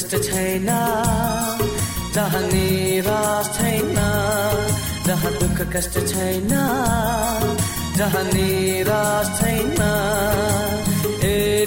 कष्ट छैन जहाँ निराश छैन जहाँ दुःख कष्ट छैन जहाँ निराश छैन। ए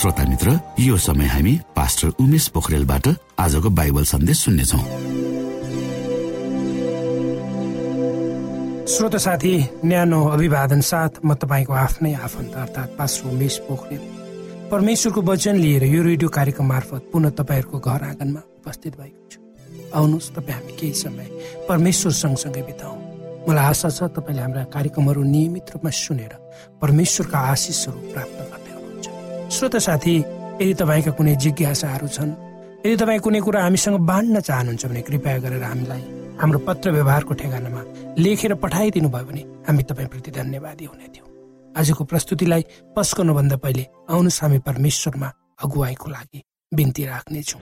श्रोता मित्र यो समय हामी पास्टर उमेश पोखरेलबाट आजको बाइबल सन्देश सुन्नेछौ। श्रोत साथी न्यानो अभिवादन साथ म तपाईँको आफ्नै आफन्त अर्थात् पास्टर उमेश पोखरेल। परमेश्वरको वचन लिएर यो रेडियो कार्यक्रम मार्फत पुनः तपाईँहरूको घर आँगनमा उपस्थित भएको छु। आउनुहोस् तपाईँ हामी केही समय परमेश्वर सँगसँगै बिताउँ। मलाई आशा छ तपाईँले हाम्रा कार्यक्रमहरू नियमित रूपमा सुनेर परमेश्वरका आशिषहरू प्राप्त श्रोत साथी यदि तपाईँका कुनै जिज्ञासाहरू छन् यदि तपाईँ कुनै कुरा हामीसँग बाँड्न चाहनुहुन्छ भने कृपया गरेर हामीलाई हाम्रो पत्र व्यवहारको ठेगानामा लेखेर पठाइदिनु भयो भने हामी तपाईँप्रति धन्यवादी हुने थियौँ। आजको प्रस्तुतिलाई पस्कनुभन्दा पहिले आउनुहोस् हामी परमेश्वरमा अगुवाईको लागि बिन्ती राख्नेछौँ।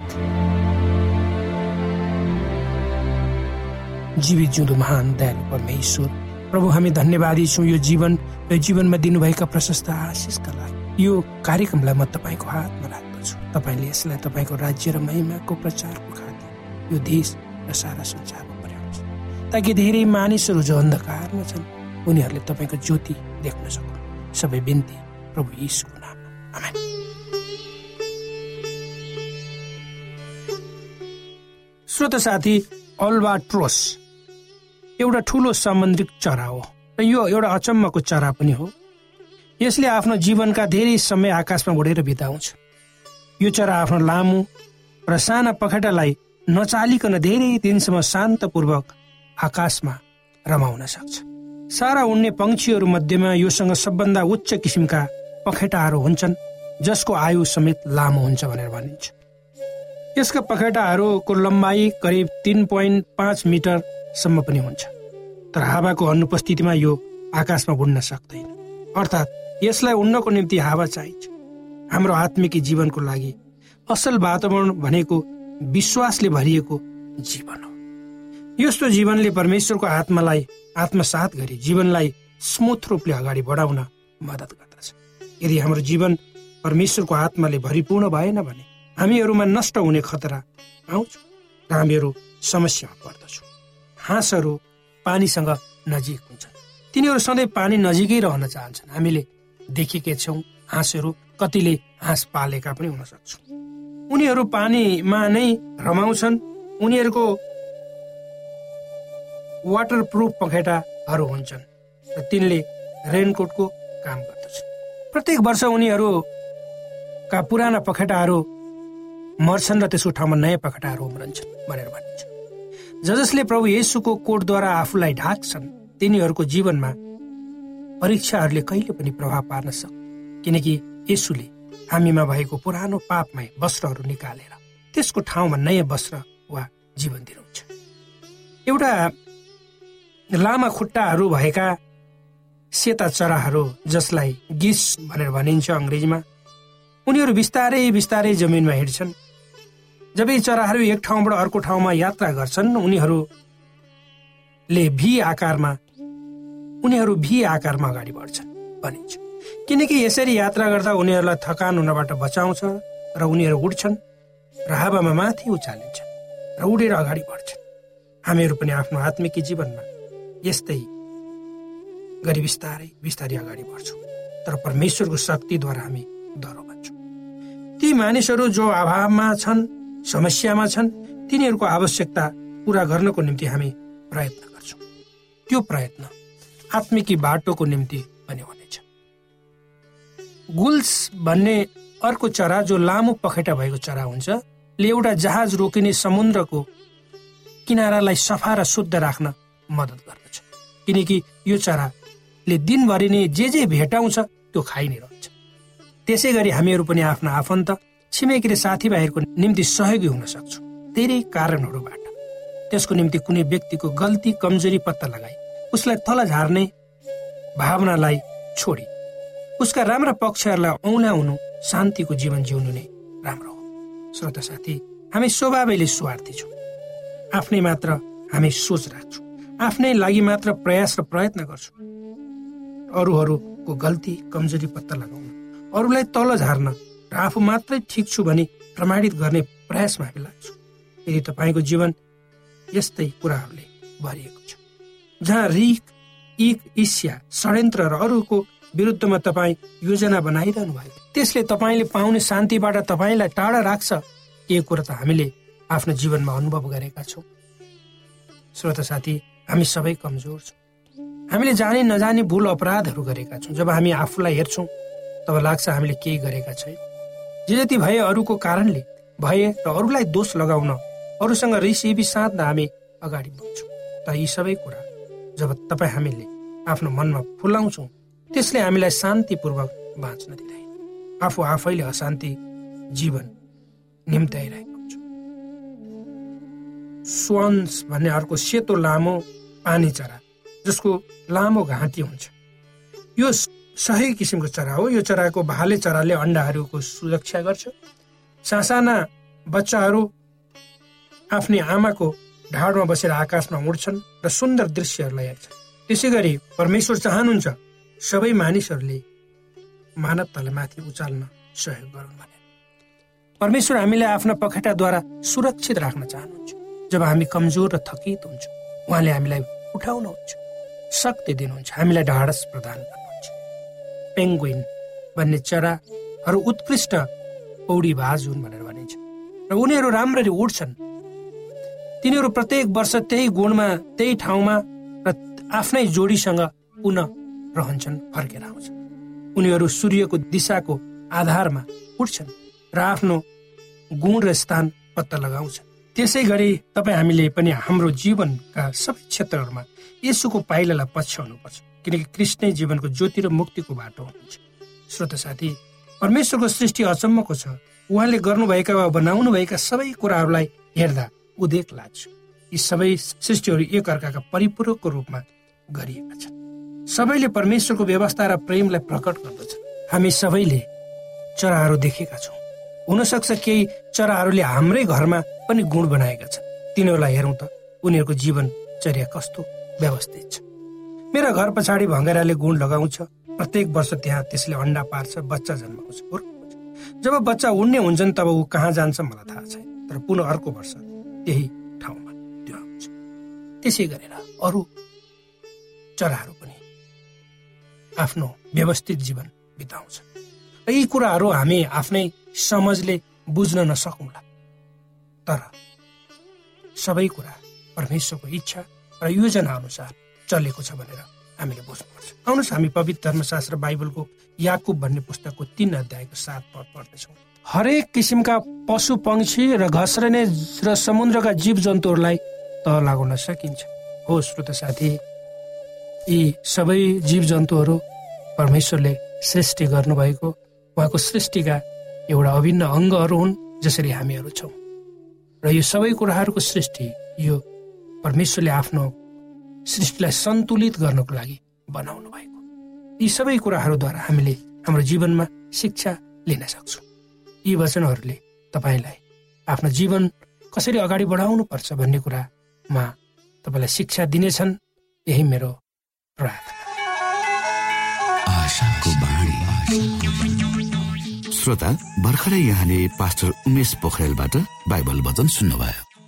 जीवित जिउँदो महान दयालु परमेश्वर प्रभु हामी धन्यवादी छौँ यो जीवन यो जीवनमा दिनुभएका प्रशस्त आशिषका लागि। यो कार्यक्रमलाई म तपाईँको हातमा राख्दछु। तपाईँले यसलाई तपाईँको राज्य र महिमाको प्रचारको खातिर यो देश र सारा संसारमा पुर्याउनुहोस् ताकि धेरै मानिसहरू जो अन्धकारमा छन् उनीहरूले तपाईँको ज्योति देख्न सकुन्। सबै बिन्ती प्रभु यीशुको आमेन। श्रोत साथी अल्बाट्रोस एउटा ठुलो सामुद्रिक चरा हो। र यो एउटा अचम्मको चरा पनि हो। यसले आफ्नो जीवनका धेरै समय आकाशमा उडेर बिताउँछ। यो चरा आफ्नो लामो र साना पखेटालाई नचालिकन धेरै दिनसम्म शान्तपूर्वक आकाशमा रमाउन सक्छ। सारा उड्ने पंक्षीहरू मध्येमा योसँग सबभन्दा उच्च किसिमका पखेटाहरू हुन्छन् जसको आयु समेत लामो हुन्छ भनेर भनिन्छ। यसका पखेटाहरूको लम्बाइ करिब तिन पोइन्ट पाँच मिटरसम्म पनि हुन्छ तर हावाको अनुपस्थितिमा यो आकाशमा उड्न सक्दैन। अर्थात् यसलाई उड्नको निम्ति हावा चाहिन्छ। हाम्रो आत्मिकी जीवनको लागि असल वातावरण भनेको विश्वासले भरिएको जीवन हो। यस्तो जीवनले परमेश्वरको आत्मालाई आत्मसात गरी जीवनलाई स्मुथ रूपले अगाडि बढाउन मद्दत गर्दछ। यदि हाम्रो जीवन परमेश्वरको आत्माले भरिपूर्ण भएन भने हामीहरूमा नष्ट हुने खतरा आउँछ। र हामीहरू समस्यामा पर्दछौँ। हाँसहरू पानीसँग नजिक हुन्छन्। तिनीहरू सधैँ पानी नजिकै रहन चाहन्छन्। हामीले देखेकै छौँ हाँसहरू कतिले हाँस पालेका पनि हुन सक्छौँ। उनीहरू पानीमा नै रमाउँछन्। उनीहरूको वाटर प्रुफ पखेटाहरू हुन्छन् र तिनले रेनकोटको काम गर्दछन्। प्रत्येक वर्ष उनीहरूका पुराना पखेटाहरू मर्छन् र त्यसको ठाउँमा नयाँ पखेटाहरू उम्रन्छन् भनेर भनिन्छ। ज जसले प्रभु येसुको कोटद्वारा आफूलाई ढाक्छन् तिनीहरूको जीवनमा परीक्षाहरूले कहिले पनि प्रभाव पार्न सक् किनकि यसुले हामीमा भएको पुरानो पापमय वस्त्रहरू निकालेर त्यसको ठाउँमा नयाँ वस्त्र वा जीवन दिनुहुन्छ। एउटा लामा खुट्टाहरू भएका सेता चराहरू जसलाई गिस भनेर भनिन्छ अङ्ग्रेजीमा उनीहरू बिस्तारै बिस्तारै जमिनमा हिँड्छन्। जब यी चराहरू एक ठाउँबाट अर्को ठाउँमा यात्रा गर्छन् उनीहरूले भी आकारमा उनीहरू भी आकारमा अगाडि बढ्छन् भनिन्छ। किनकि यसरी यात्रा गर्दा उनीहरूलाई थकान हुनबाट बचाउँछ र उनीहरू उड्छन् र हावामा माथि उचालिन्छन् र उडेर अगाडि बढ्छन्। हामीहरू पनि आफ्नो आत्मिकी जीवनमा यस्तै गरी बिस्तारै बिस्तारै अगाडि बढ्छौँ। तर परमेश्वरको शक्तिद्वारा हामी डरो बन्छौँ। ती मानिसहरू जो अभावमा छन् समस्यामा छन् तिनीहरूको आवश्यकता पुरा गर्नको निम्ति हामी प्रयत्न गर्छौँ। त्यो प्रयत्न आत्मिकी बाटोको निम्ति पनि हुनेछ। गुल्स भन्ने अर्को चरा जो लामो पखेटा भएको चरा हुन्छ ले एउटा जहाज रोकिने समुद्रको किनारालाई सफा र शुद्ध राख्न मद्दत गर्दछ। किनकि यो चराले दिनभरि नै जे जे भेटाउँछ त्यो खाइ नै रहन्छ। त्यसै गरी हामीहरू पनि आफ्ना आफन्त छिमेकी र साथीभाइहरूको निम्ति सहयोगी हुन सक्छौँ। धेरै कारणहरूबाट। त्यसको निम्ति कुनै व्यक्तिको गल्ती कमजोरी पत्ता लगाई उसलाई तल झार्ने भावनालाई छोडी। उसका राम्रा पक्षहरूलाई औँल्याउनु शान्तिको जीवन जिउनु नै राम्रो हो। श्रोता साथी हामी स्वभावैले स्वार्थी छौँ। आफ्नै मात्र हामी सोच राख्छौँ आफ्नै लागि मात्र प्रयास र प्रयत्न गर्छौँ। अरूहरूको गल्ती कमजोरी पत्ता लगाउन अरूलाई तल झार्न र आफू मात्रै ठिक छु भनी प्रमाणित गर्ने प्रयासमा हामी लाग्छौँ। यदि तपाईँको जीवन यस्तै कुराहरूले भरिएको छ जहाँ रिक इक इस्या षड्यन्त्र र अरूको विरुद्धमा तपाईँ योजना बनाइरहनु भएको त्यसले तपाईँले पाउने शान्तिबाट तपाईँलाई टाढा राख्छ। यो कुरा त हामीले आफ्नो जीवनमा अनुभव गरेका छौँ। श्रोता साथी हामी सबै कमजोर छौँ। हामीले जाने नजाने भुल अपराधहरू गरेका छौँ। जब हामी आफूलाई हेर्छौँ तब लाग्छ हामीले केही गरेका छैन। जे जति भए अरूको कारणले भए र अरूलाई दोष लगाउन अरूसँग रिसिबी साध्न हामी अगाडि बढ्छौँ। तर यी सबै कुरा जब तपाईँ हामीले आफ्नो मनमा फुलाउँछौँ त्यसले हामीलाई शान्तिपूर्वक बाँच्न दिँदैन। आफू आफैले अशान्ति जीवन निम्त्याइरहेको हुन्छ। स्वान्स भन्ने अर्को सेतो लामो पानी चरा जसको लामो घाँटी हुन्छ। यो सही किसिमको चरा हो। यो चराको भाले चराले अन्डाहरूको सुरक्षा गर्छ। सासाना बच्चाहरू आफ्नै आमाको ढाडमा बसेर आकाशमा उड्छन् र सुन्दर दृश्यहरूलाई हेर्छन्। त्यसै गरी परमेश्वर चाहनुहुन्छ सबै मानिसहरूले मानवतालाई माथि उचाल्न सहयोग गरून् भने। परमेश्वर हामीलाई आफ्ना पखेटाद्वारा सुरक्षित राख्न चाहनुहुन्छ। जब हामी कमजोर र थकित हुन्छौँ उहाँले हामीलाई उठाउनुहुन्छ शक्ति दिनुहुन्छ हामीलाई ढाडस प्रदान गर्नुहुन्छ। पेङ्गुइन भन्ने चराहरू उत्कृष्ट पौडी बाज हुन् भनेर भनिन्छ। र उनीहरू राम्ररी उड्छन् तिनीहरू प्रत्येक वर्ष त्यही गुणमा त्यही ठाउँमा र आफ्नै जोडीसँग पुनः रहन्छन् फर्केर आउँछन्। उनीहरू सूर्यको दिशाको आधारमा उठ्छन् र आफ्नो गुण र स्थान पत्ता लगाउँछन्। त्यसै गरी तपाईँ हामीले पनि हाम्रो जीवनका सबै क्षेत्रहरूमा यसुको पाइलालाई पछ्याउनुपर्छ किनकि कृष्ण जीवनको ज्योति र मुक्तिको बाटो हुनुहुन्छ। श्रोत साथी परमेश्वरको सृष्टि अचम्मको छ। उहाँले गर्नुभएका वा बनाउनुभएका सबै कुराहरूलाई हेर्दा उदेक लाग्छ। यी सबै सृष्टिहरू एक अर्काका परिपूरकको रूपमा गरिएका छन्। सबैले परमेश्वरको व्यवस्था र प्रेमलाई प्रकट गर्दछ। हामी सबैले चराहरू देखेका छौँ। हुनसक्छ केही चराहरूले हाम्रै घरमा पनि गुण बनाएका छन्। तिनीहरूलाई हेरौँ त उनीहरूको जीवनचर्या कस्तो व्यवस्थित छ। मेरा घर पछाडि भँगेराले गुण लगाउँछ। प्रत्येक वर्ष त्यहाँ त्यसले अन्डा पार्छ बच्चा जन्माउँछ। जब बच्चा उड्ने हुन्छन् तब ऊ कहाँ जान्छ मलाई थाहा छैन। तर पुनः अर्को वर्ष त्यही ठाउँमा त्यो आउँछ त्यसै गरेर अरू चराहरू पनि आफ्नो व्यवस्थित जीवन बिताउँछ। र यी कुराहरू हामी आफ्नै समझले बुझ्न नसकौँला। तर सबै कुरा परमेश्वरको इच्छा र योजना अनुसार चलेको छ भनेर हामीले बुझ्नुपर्छ। आउनुहोस् हामी पवित्र धर्मशास्त्र बाइबलको याकुब भन्ने पुस्तकको तीन अध्यायको सात पद पढ्दैछौँ हरेक किसिमका पशु पंक्षी र घस्रने र समुद्रका जीव जन्तुहरूलाई तह लगाउन सकिन्छ। हो श्रोत साथी यी सबै जीव जन्तुहरू परमेश्वरले सृष्टि गर्नुभएको उहाँको सृष्टिका एउटा अभिन्न अङ्गहरू हुन् जसरी हामीहरू छौँ। र यो सबै कुराहरूको सृष्टि यो परमेश्वरले आफ्नो सृष्टिलाई सन्तुलित गर्नको लागि बनाउनु भएको। यी सबै कुराहरूद्वारा हामीले हाम्रो जीवनमा शिक्षा लिन सक्छौँ। यी वचनहरूले तपाईँलाई आफ्नो जीवन कसरी अगाडि बढाउनु पर्छ भन्ने कुरामा तपाईँलाई शिक्षा दिनेछन्। यही मेरो श्रोता भर्खरै यहाँले पास्टर उमेश पोखरेलबाट बाइबल वचन सुन्नुभयो।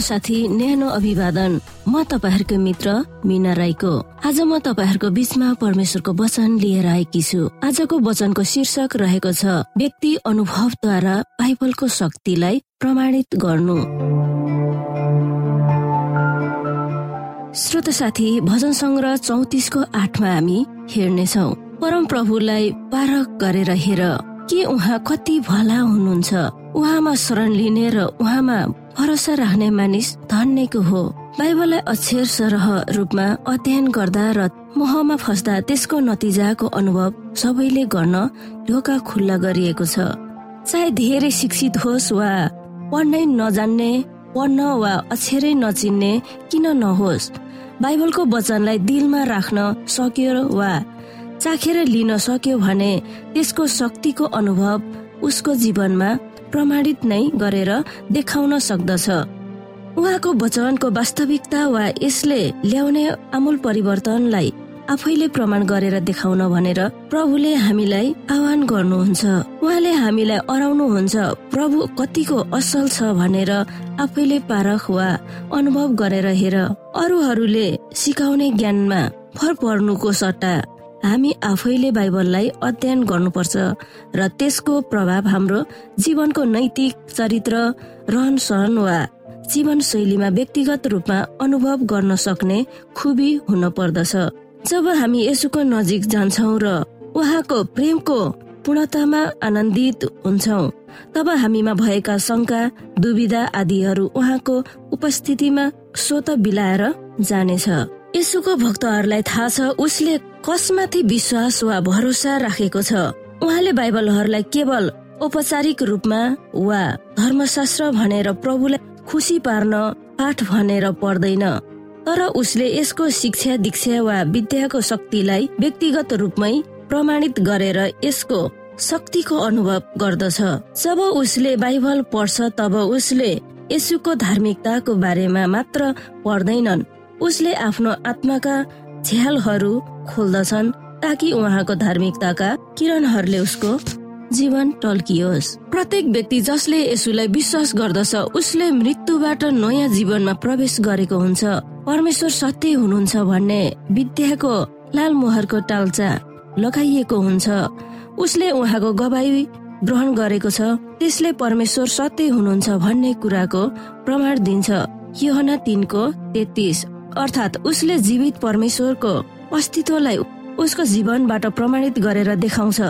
साथी न्यानो अभिवादन। म तपाईँहरूको मित्र मिना राईको। आज म तपाईँहरूको बिचमा परमेश्वरको वचन लिएर आएकी छु। आजको वचनको शीर्षक रहेको छ व्यक्ति अनुभवद्वारा बाइबलको शक्तिलाई प्रमाणित गर्नु। श्रोत साथी भजन सङ्ग्रह चौतिसको आठमा हामी हेर्नेछौ। परम प्रभुलाई पारक गरेर हेर के उहाँ कति भला हुनुहुन्छ? उहाँमा शरण लिने र उहाँमा भरोसा राख्ने मानिस धन्यको हो। बाइबललाई अक्षर सरह रूपमा अध्ययन गर्दा र मोहमा फस्दा त्यसको नतिजाको अनुभव सबैले गर्न ढोका खुल्ला गरिएको छ। चाहे धेरै शिक्षित होस् वा पढ्नै नजान्ने पढ्न वा अक्षरै नचिन्ने किन नहोस् बाइबलको वचनलाई दिलमा राख्न सक्यो वा चाखेर लिन सक्यो भने त्यसको शक्तिको अनुभव उसको जीवनमा प्रमाणित नै गरेर देखाउन सक्दछ। उहाँको वचनको वास्तविकता वा यसले ल्याउने आमूल परिवर्तनलाई आफैले प्रमाण गरेर देखाउन भनेर प्रभुले हामीलाई आह्वान गर्नुहुन्छ। उहाँले हामीलाई अराउनुहुन्छ प्रभु कतिको असल छ भनेर आफैले पारख वा अनुभव गरेर हेर। अरूहरूले सिकाउने ज्ञानमा भर पर्नुको सट्टा। हामी आफैले बाइबललाई अध्ययन गर्नुपर्छ र त्यसको प्रभाव हाम्रो जीवनको नैतिक चरित्र रहन सहन वा जीवन शैलीमा व्यक्तिगत रूपमा अनुभव गर्न सक्ने खुबी हुन पर्दछ। जब हामी यसुको नजिक जान्छौ र उहाँको प्रेमको पूर्णतामा आनन्दित हुन्छौ तब हामीमा भएका शङ्का दुविधा आदिहरू उहाँको उपस्थितिमा स्वत बिलाएर जानेछ। यसुको भक्तहरूलाई थाहा छ उसले कसमाथि विश्वास वा भरोसा राखेको छ। उहाँले बाइबलहरूलाई केवल औपचारिक रूपमा वा धर्मशास्त्र भनेर प्रभुलाई खुसी पार्न पाठ भनेर पढ्दैन तर उसले यसको शिक्षा दीक्षा वा विद्याको शक्तिलाई व्यक्तिगत रूपमै प्रमाणित गरेर यसको शक्तिको अनुभव गर्दछ। जब उसले बाइबल पढ्छ तब उसले यसुको धार्मिकताको बारेमा मात्र पढ्दैनन्। उसले आफ्नो आत्माका झ्यालहरू खोल्दछन् ताकि उहाँको धार्मिकताका किरणहरूले उसको जीवन टल्कियोस्। प्रत्येक व्यक्ति जसले यसुलाई विश्वास गर्दछ उसले मृत्युबाट नयाँ जीवनमा प्रवेश गरेको हुन्छ। परमेश्वर सत्य हुनुहुन्छ भन्ने विद्याको लाल मोहरको टाल्चा लगाइएको हुन्छ। उसले उहाँको गवाई ग्रहण गरेको छ त्यसले परमेश्वर सत्य हुनुहुन्छ भन्ने कुराको प्रमाण दिन्छ। योहना तिनको तेत्तिस अर्थात् उसले जीवित परमेश्वरको अस्तित्वलाई उसको जीवनबाट प्रमाणित गरेर देखाउँछ।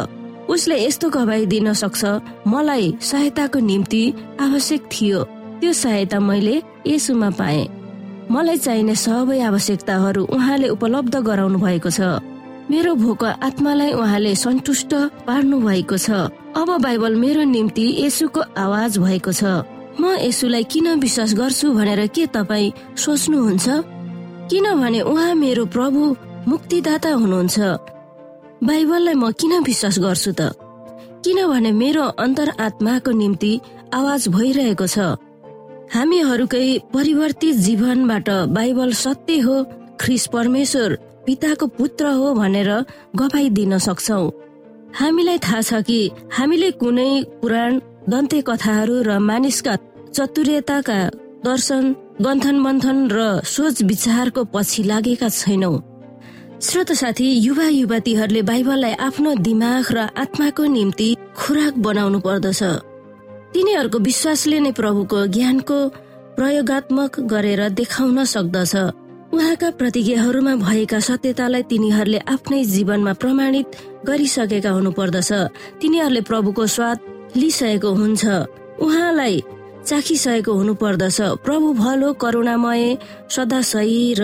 उसले यस्तो गवाई दिन सक्छ। मलाई सहायताको निम्ति आवश्यक थियो। त्यो सहायता मैले यसुमा पाए। मलाई चाहिने सबै आवश्यकताहरू उहाँले उपलब्ध गराउनु भएको छ। मेरो भोक आत्मालाई उहाँले सन्तुष्ट पार्नु भएको छ। अब बाइबल मेरो निम्ति यसुको आवाज भएको छ। म यसुलाई किन विश्वास गर्छु भनेर के तपाईँ सोच्नुहुन्छ? किनभने उहाँ मेरो प्रभु मुक्तिदाता हुनुहुन्छ। बाइबललाई म किन विश्वास गर्छु त? किनभने मेरो अन्तर आत्माको निम्ति आवाज भइरहेको छ। हामीहरूकै परिवर्तित जीवनबाट बाइबल सत्य हो ख्रिस परमेश्वर पिताको पुत्र हो भनेर गवाई दिन सक्छौ। हामीलाई थाहा छ कि हामीले कुनै पुराण दन्ते कथाहरू र मानिसका चतुर्यताका दर्शन गन्थन मन्थन र सोच विचारको पछि लागेका छैनौ। श्रोत साथी युवा युवतीहरूले बाइबललाई आफ्नो दिमाग र आत्माको निम्ति खुराक बनाउनु पर्दछ। तिनीहरूको विश्वासले नै प्रभुको ज्ञानको प्रयोगत्मक गरेर देखाउन सक्दछ। उहाँका प्रतिज्ञाहरूमा भएका सत्यतालाई तिनीहरूले आफ्नै जीवनमा प्रमाणित गरिसकेका हुनुपर्दछ तिनीहरूले प्रभुको स्वाद लिइसकेको हुन्छ। उहाँलाई चाखिसकेको हुनुपर्दछ। प्रभु भलो करुणामय सदा सही र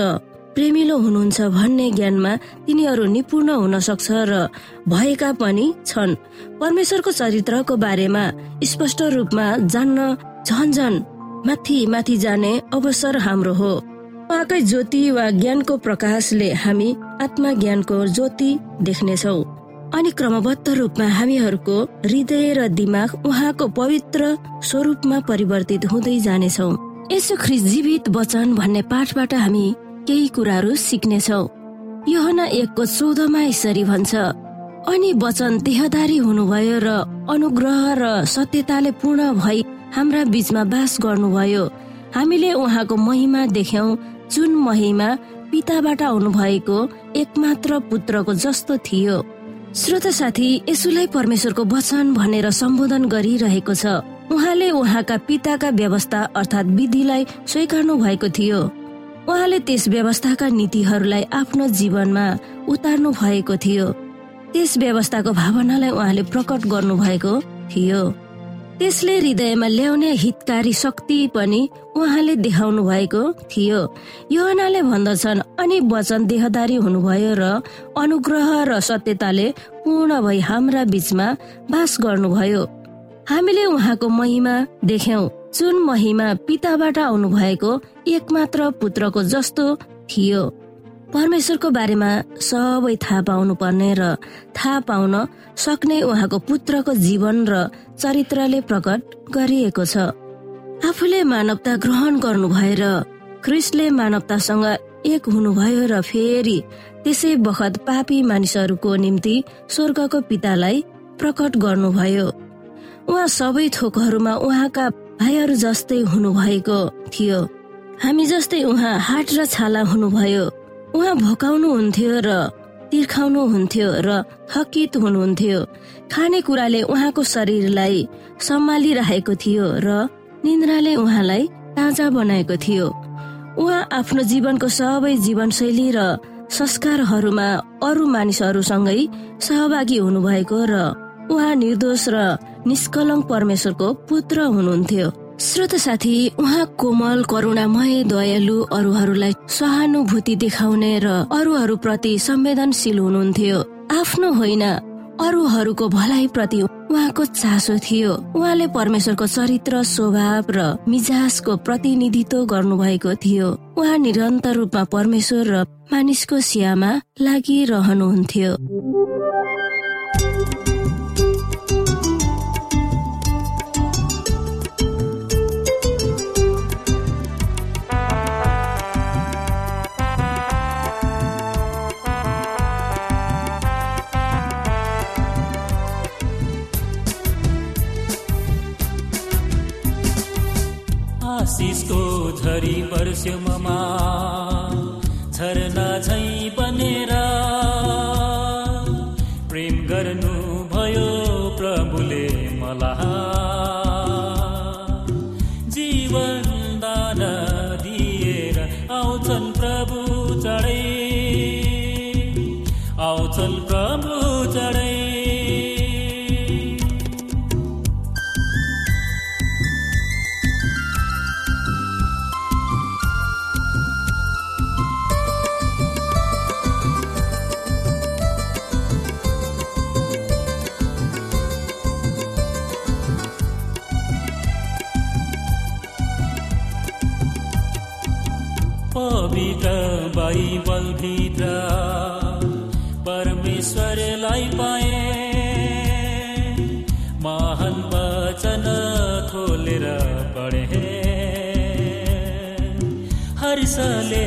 प्रेमिलो हुनुहुन्छ भन्ने ज्ञानमा तिनीहरू निपुण हुन सक्छ र भएका पनि छन्। परमेश्वरको चरित्रको बारेमा स्पष्ट रूपमा जान्न झन्झन माथि माथि जाने अवसर हाम्रो हो। उहाँकै ज्योति वा ज्ञानको प्रकाशले हामी आत्मा ज्ञानको ज्योति देख्नेछौ। अनि क्रमबद्ध रूपमा हामीहरूको हृदय र दिमाग उहाँको पवित्र स्वरूपमा परिवर्तित हुँदै जानेछौ। यसो ख्रिस जीवित वचन भन्ने पाठबाट हामी केही कुराहरू सिक्नेछौ। योहना एकको चौधमा यसरी भन्छ अनि वचन देहदारी हुनुभयो र अनुग्रह र सत्यताले पूर्ण भई हाम्रा बीचमा बास गर्नुभयो। हामीले उहाँको महिमा देख्यौ जुन महिमा पिताबाट आउनु भएको एकमात्र पुत्रको जस्तो थियो। श्रोत साथी यसुलाई परमेश्वरको वचन भनेर सम्बोधन गरिरहेको छ। उहाँले उहाँका पिताका व्यवस्था अर्थात् विधिलाई स्वीकार्नु भएको थियो। उहाँले त्यस व्यवस्थाका नीतिहरूलाई आफ्नो जीवनमा उतार्नु भएको थियो। त्यस व्यवस्थाको भावनालाई उहाँले प्रकट गर्नु भएको थियो। त्यसले हृदयमा ल्याउने हितकारी शक्ति पनि उहाँले देखाउनु भएको थियो। योहनाले भन्दछन् अनि वचन देहदारी हुनुभयो र अनुग्रह र सत्यताले पूर्ण भई हाम्रा बीचमा बास गर्नुभयो। हामीले उहाँको महिमा देख्यौं। जुन महिमा पिताबाट आउनु भएको एकमात्र पुत्रको जस्तो थियो। परमेश्वरको बारेमा सबै थाहा पाउनु पर्ने र थाहा पाउन सक्ने उहाँको पुत्रको जीवन र चरित्रले प्रकट गरिएको छ। आफूले मानवता ग्रहण गर्नु भएर क्रिस्टले मानवतासँग एक हुनुभयो र फेरि त्यसै बखत पापी मानिसहरूको निम्ति स्वर्गको पितालाई प्रकट गर्नुभयो। उहाँ सबै थोकहरूमा उहाँका भाइहरू जस्तै हुनुभएको थियो। हामी जस्तै उहाँ हाट र छाला हुनुभयो। उहाँ भोकाउनु हुन्थ्यो र तिर्खाउनु हुन्थ्यो र थकित हुनुहुन्थ्यो। खानेकुराले उहाँको शरीरलाई सम्हालिरहेको थियो र निन्द्राले उहाँलाई ताजा बनाएको थियो। उहाँ आफ्नो जीवनको सबै जीवनशैली र संस्कारहरूमा अरू मानिसहरूसँगै सहभागी हुनुभएको र उहाँ निर्दोष र निष्कलङ्क परमेश्वरको पुत्र हुनुहुन्थ्यो। श्रोत साथी उहाँ कोमल करुणामय दयालु अरूहरूलाई सहानुभूति देखाउने र अरूहरू प्रति संवेदनशील हुनुहुन्थ्यो। आफ्नो होइन अरूहरूको भलाइ प्रति उहाँको चासो थियो। उहाँले परमेश्वरको चरित्र स्वभाव र मिजाजको प्रतिनिधित्व गर्नुभएको थियो। उहाँ निरन्तर रूपमा परमेश्वर र मानिसको सियामा लागिरहनुहुन्थ्यो। पवित्र बाइबल भित्र परमेश्वरलाई पाए महान वचन थोलेर पढे। हर्षले